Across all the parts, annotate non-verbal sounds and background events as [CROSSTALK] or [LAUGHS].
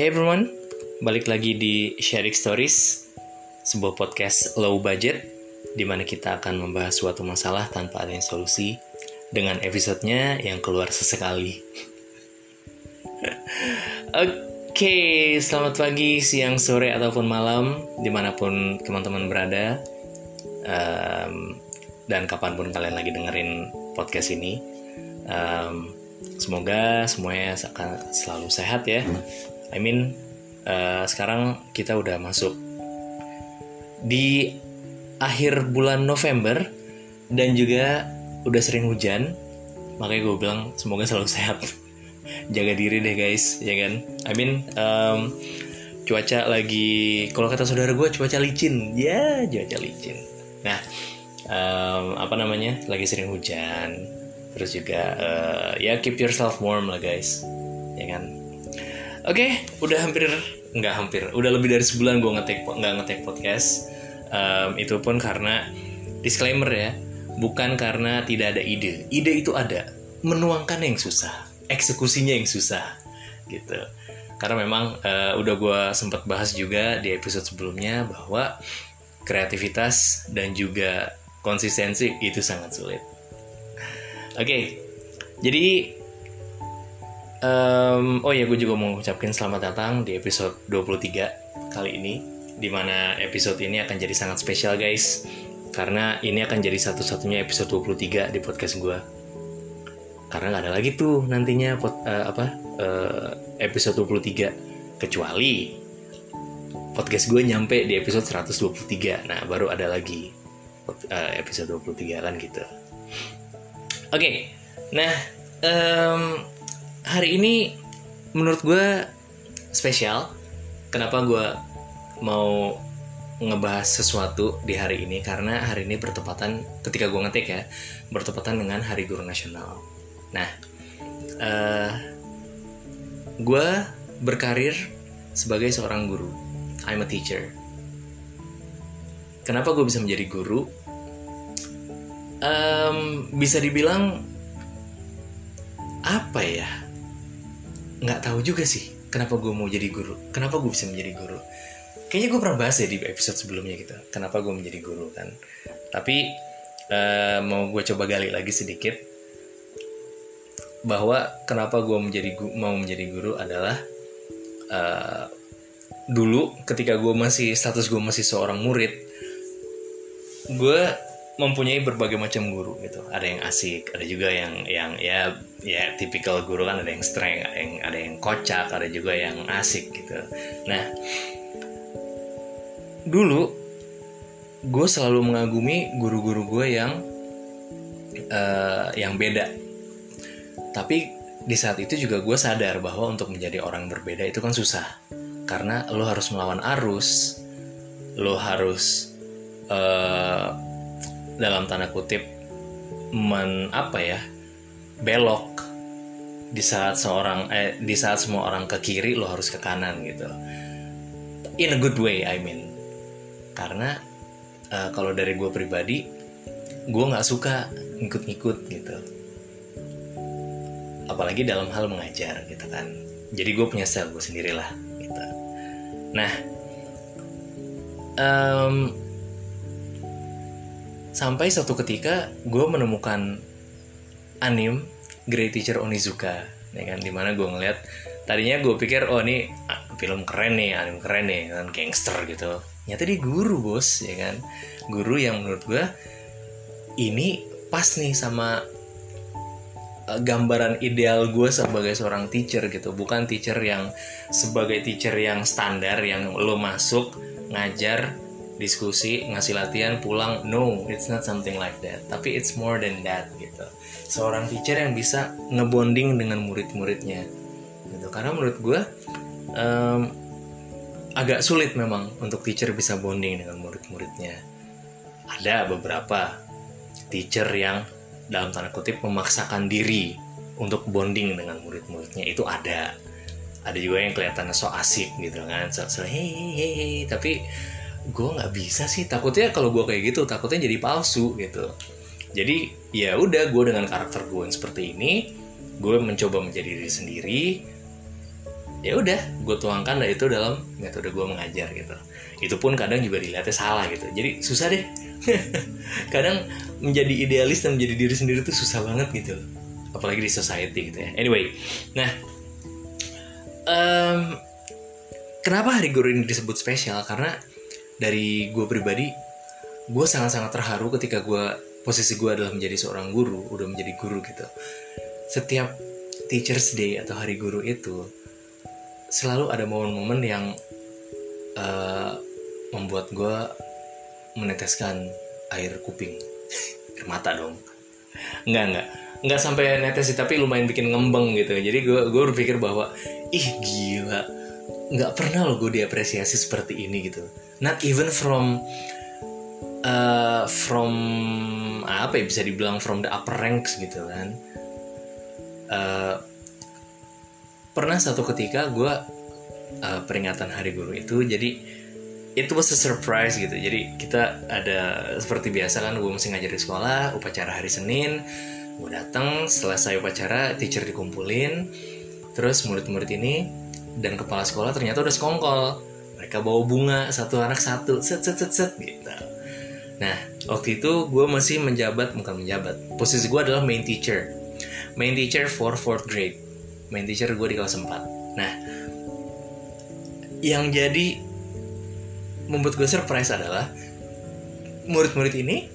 Hey everyone, balik lagi di Sharing Stories, sebuah podcast low budget di mana kita akan membahas suatu masalah tanpa adanya solusi dengan episodenya yang keluar sesekali. [LAUGHS] Oke, selamat pagi, siang, sore, ataupun malam, di mana pun teman-teman berada, um, dan kapan pun kalian lagi dengerin podcast ini. Um, semoga semuanya akan selalu sehat ya. I mean uh, sekarang kita udah masuk di akhir bulan November dan juga udah sering hujan. Makanya gue bilang semoga selalu [LAUGHS] sehat. Jaga diri deh guys ya kan? I mean um, cuaca lagi kalau kata saudara gue cuaca licin. Ya cuaca licin. Nah um, apa namanya? Lagi sering hujan. Terus juga uh, ya keep yourself warm lah guys. Ya kan Oke, okay, udah hampir nggak hampir, udah lebih dari sebulan gue ngetek nggak ngetek podcast. Um, itu pun karena disclaimer ya, bukan karena tidak ada ide. Ide itu ada, menuangkan yang susah, eksekusinya yang susah, gitu. Karena memang uh, udah gue sempat bahas juga di episode sebelumnya bahwa kreativitas dan juga konsistensi itu sangat sulit. Oke, okay, jadi Um, oh ya, gue juga mau ucapin selamat datang di episode 23 kali ini, di mana episode ini akan jadi sangat spesial guys, karena ini akan jadi satu-satunya episode 23 di podcast gue. Karena nggak ada lagi tuh nantinya pot, uh, apa uh, episode 23 kecuali podcast gue nyampe di episode 123. Nah, baru ada lagi uh, episode 23 kan gitu. Oke. Okay. Nah, um, hari ini menurut gue spesial. Kenapa gue mau ngebahas sesuatu di hari ini karena hari ini bertepatan ketika gue ngetik ya bertepatan dengan Hari Guru Nasional. Nah, uh, gue berkarir sebagai seorang guru. I'm a teacher. Kenapa gue bisa menjadi guru? Um, bisa dibilang apa ya? Nggak tahu juga sih kenapa gue mau jadi guru. Kenapa gue bisa menjadi guru? Kayaknya gue pernah bahas ya di episode sebelumnya gitu kenapa gue menjadi guru kan. Tapi uh, mau gue coba gali lagi sedikit. Bahwa kenapa gue menjadi mau menjadi guru adalah uh, dulu ketika gue masih status gue masih seorang murid gue mempunyai berbagai macam guru gitu. Ada yang asik, ada juga yang yang ya ya tipikal guru kan ada yang streng, ada yang ada yang kocak, ada juga yang asik gitu. Nah, dulu gue selalu mengagumi guru-guru gue yang uh, yang beda. Tapi di saat itu juga gue sadar bahwa untuk menjadi orang berbeda itu kan susah karena lo harus melawan arus, lo harus uh, dalam tanda kutip men apa ya belok di saat seorang eh di saat semua orang ke kiri lo harus ke kanan gitu. In a good way I mean. Karena uh, kalau dari gue pribadi gue nggak suka ngikut-ngikut gitu. Apalagi dalam hal mengajar gitu kan. Jadi gue punya style gue sendiri lah gitu. Nah um, Sampai suatu ketika gue menemukan anim Great Teacher Onizuka ya kan? Di mana gue ngeliat tadinya gue pikir oh ini ah, film keren nih anim keren nih kan gangster gitu. Nyata dia guru bos ya kan? Guru yang menurut gue ini pas nih sama eh, gambaran ideal gue sebagai seorang teacher gitu. Bukan teacher yang sebagai teacher yang standar yang lo masuk ngajar diskusi ngasih latihan pulang no it's not something like that. Tapi it's more than that gitu. Seorang teacher yang bisa ngebonding dengan murid-muridnya gitu. Karena menurut gue um, agak sulit memang untuk teacher bisa bonding dengan murid-muridnya. Ada beberapa teacher yang dalam tanda kutip memaksakan diri untuk bonding dengan murid-muridnya. Itu ada. Ada juga yang kelihatannya so asik gitu kan. So, so hey, hey, hey. tapi gue nggak bisa sih. Takutnya kalau gue kayak gitu takutnya jadi palsu gitu. Jadi ya udah gue dengan karakter gue yang seperti ini gue mencoba menjadi diri sendiri. Ya udah gue tuangkan lah itu dalam metode gue mengajar gitu. Itu pun kadang juga dilihatnya salah gitu. Jadi susah deh. [LAUGHS] Kadang menjadi idealis dan menjadi diri sendiri tuh susah banget gitu. Apalagi di society gitu ya. Anyway nah um, kenapa hari guru ini disebut spesial? Karena dari gue pribadi gue sangat-sangat terharu ketika gue posisi gue adalah menjadi seorang guru udah menjadi guru gitu. Setiap Teachers Day atau Hari Guru itu selalu ada momen-momen yang uh, membuat gue meneteskan air kuping [LAUGHS] air mata dong. Nggak nggak nggak sampai netes sih tapi lumayan bikin ngembeng gitu. Jadi gue gue berpikir bahwa ih gila nggak pernah loh gue diapresiasi seperti ini gitu. Not even from uh, from apa ya bisa dibilang from the upper ranks gitu kan. Uh, pernah satu ketika gue uh, peringatan hari guru itu jadi itu was a surprise gitu. Jadi kita ada seperti biasa kan gue mesti ngajar di sekolah upacara hari Senin gue datang selesai upacara teacher dikumpulin terus murid-murid ini dan kepala sekolah ternyata udah sekongkol. Mereka bawa bunga satu anak satu set set set set gitu. Nah waktu itu gue masih menjabat bukan menjabat posisi gue adalah main teacher. Main teacher for fourth grade. Main teacher gue di kelas 4 nah yang jadi membuat gue surprise adalah murid-murid ini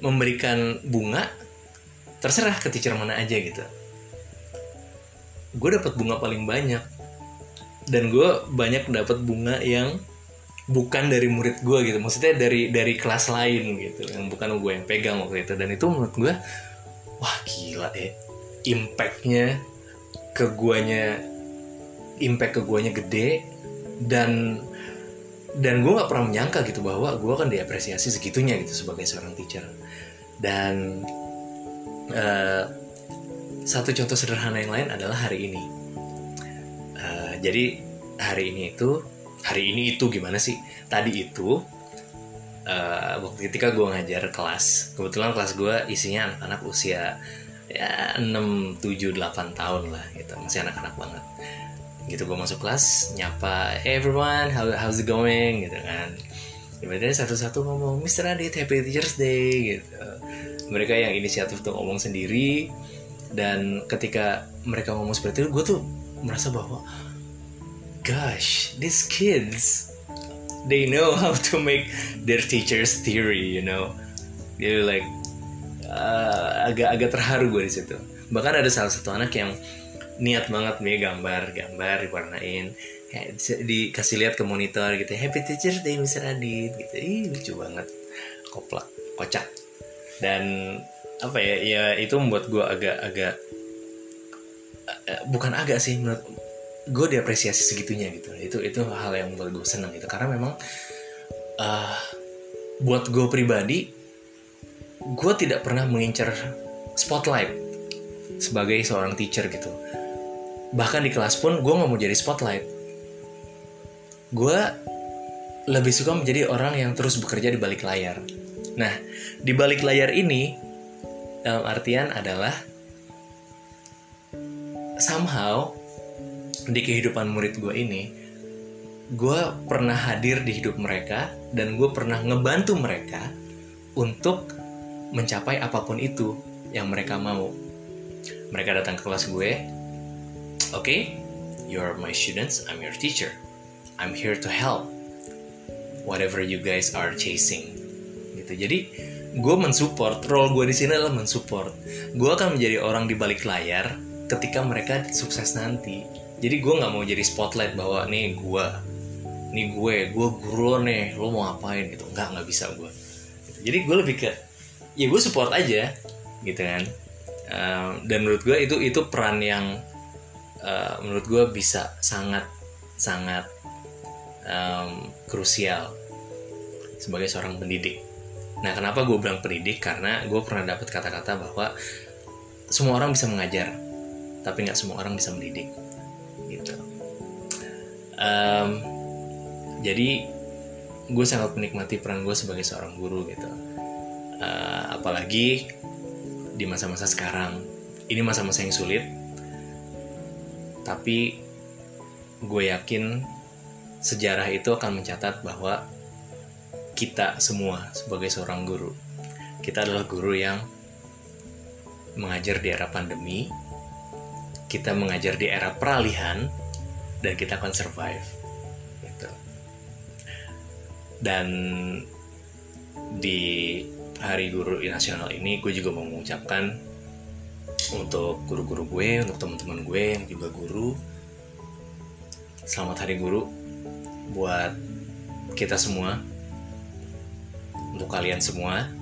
memberikan bunga terserah ke teacher mana aja gitu. Gue dapat bunga paling banyak dan gue banyak dapat bunga yang bukan dari murid gue gitu. Maksudnya dari dari kelas lain gitu yang bukan gue yang pegang waktu itu. Dan itu menurut gue wah gila deh impactnya ke guanya impact ke guanya gede dan dan gue nggak pernah menyangka gitu bahwa gue akan diapresiasi segitunya gitu sebagai seorang teacher. Dan uh, satu contoh sederhana yang lain adalah hari ini jadi hari ini itu hari ini itu gimana sih? Tadi itu uh, waktu ketika gue ngajar kelas kebetulan kelas gue isinya anak-anak usia ya 6, 7, 8 tahun lah gitu. Masih anak-anak banget. Gitu gue masuk kelas nyapa hey everyone how, how's it going? Gitu kan. Tiba-tiba satu-satu ngomong Mr. Adit Happy Teachers Day gitu. Mereka yang inisiatif tuh ngomong sendiri dan ketika mereka ngomong seperti itu gue tuh merasa bahwa gosh these kids they know [LAUGHS] how to make their teachers theory you know. They're like uh, agak agak terharu gue di situ. Bahkan ada salah satu anak yang niat banget nih gambar gambar diwarnain kayak dikasih lihat ke monitor gitu Happy Teacher Day Mr. Adit gitu. Ih lucu banget. Koplak kocak. Dan apa ya ya itu membuat gue agak-agak uh, bukan agak sih menurut gue diapresiasi segitunya gitu. Itu itu hal yang membuat gue seneng gitu. Karena memang uh, buat gue pribadi gue tidak pernah mengincar spotlight sebagai seorang teacher gitu. Bahkan di kelas pun gue nggak mau jadi spotlight. Gue lebih suka menjadi orang yang terus bekerja di balik layar. Nah di balik layar ini dalam artian adalah somehow di kehidupan murid gue ini gue pernah hadir di hidup mereka dan gue pernah ngebantu mereka untuk mencapai apa pun itu yang mereka mau. Mereka datang ke kelas gue, oke, okay, you're my students, I'm your teacher. I'm here to help. Whatever you guys are chasing. Gitu. Jadi gue mensupport, role gue di sini adalah mensupport. Gue akan menjadi orang di balik layar ketika mereka sukses nanti. Jadi gue nggak mau jadi spotlight bahwa nih gue, nih gue, gue guru nih, lo mau ngapain gitu. Nggak, nggak bisa gue. Jadi gue lebih ke ya gue support aja gitu kan. Uh, dan menurut gue itu itu peran yang uh, menurut gue bisa sangat sangat um, krusial sebagai seorang pendidik. Nah kenapa gue bilang pendidik? Karena gue pernah dapat kata-kata bahwa semua orang bisa mengajar tapi nggak semua orang bisa mendidik. gitu um, jadi gue sangat menikmati peran gue sebagai seorang guru gitu. Uh, apalagi di masa-masa sekarang. Ini masa-masa yang sulit tapi gue yakin sejarah itu akan mencatat bahwa kita semua sebagai seorang guru, kita adalah guru yang mengajar di era pandemi, kita mengajar di era peralihan, dan kita akan survive. Gitu. Dan di Hari Guru Nasional ini, gue juga mau mengucapkan untuk guru-guru gue, untuk teman-teman gue yang juga guru, selamat Hari Guru buat kita semua, untuk kalian semua.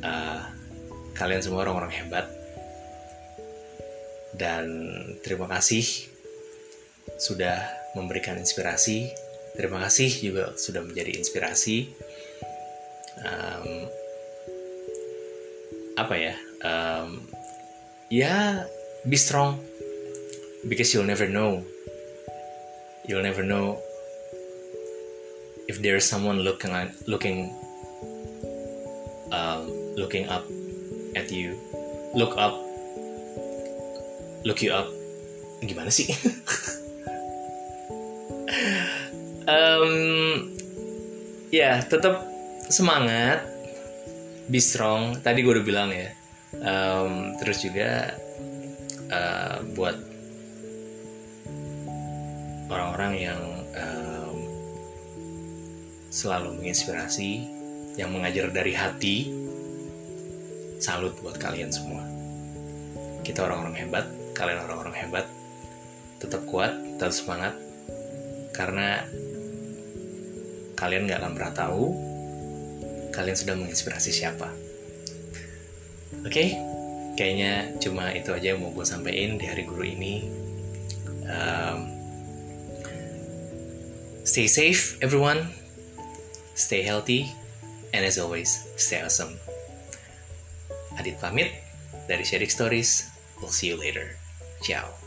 Uh, kalian semua orang-orang hebat dan terima kasih sudah memberikan inspirasi. Terima kasih juga sudah menjadi inspirasi. Um, apa ya? Um, ya be strong. Because you'll never know. You'll never know if there's someone looking looking um, looking up at you. Look up. Look you up. Gimana sih [LAUGHS] um, ya tetap semangat be strong tadi gue udah bilang ya um, terus juga uh, buat orang-orang yang um, selalu menginspirasi yang mengajar dari hati salut buat kalian semua. Kita orang-orang hebat, kalian orang-orang hebat. Tetap kuat, tetap semangat. Karena kalian gak akan pernah tahu kalian sudah menginspirasi siapa. Oke, okay? kayaknya cuma itu aja yang mau gue sampaikan di hari guru ini. Um, stay safe, everyone. Stay healthy, and as always, stay awesome. Adit pamit dari Sharing Stories. We'll see you later. Ciao.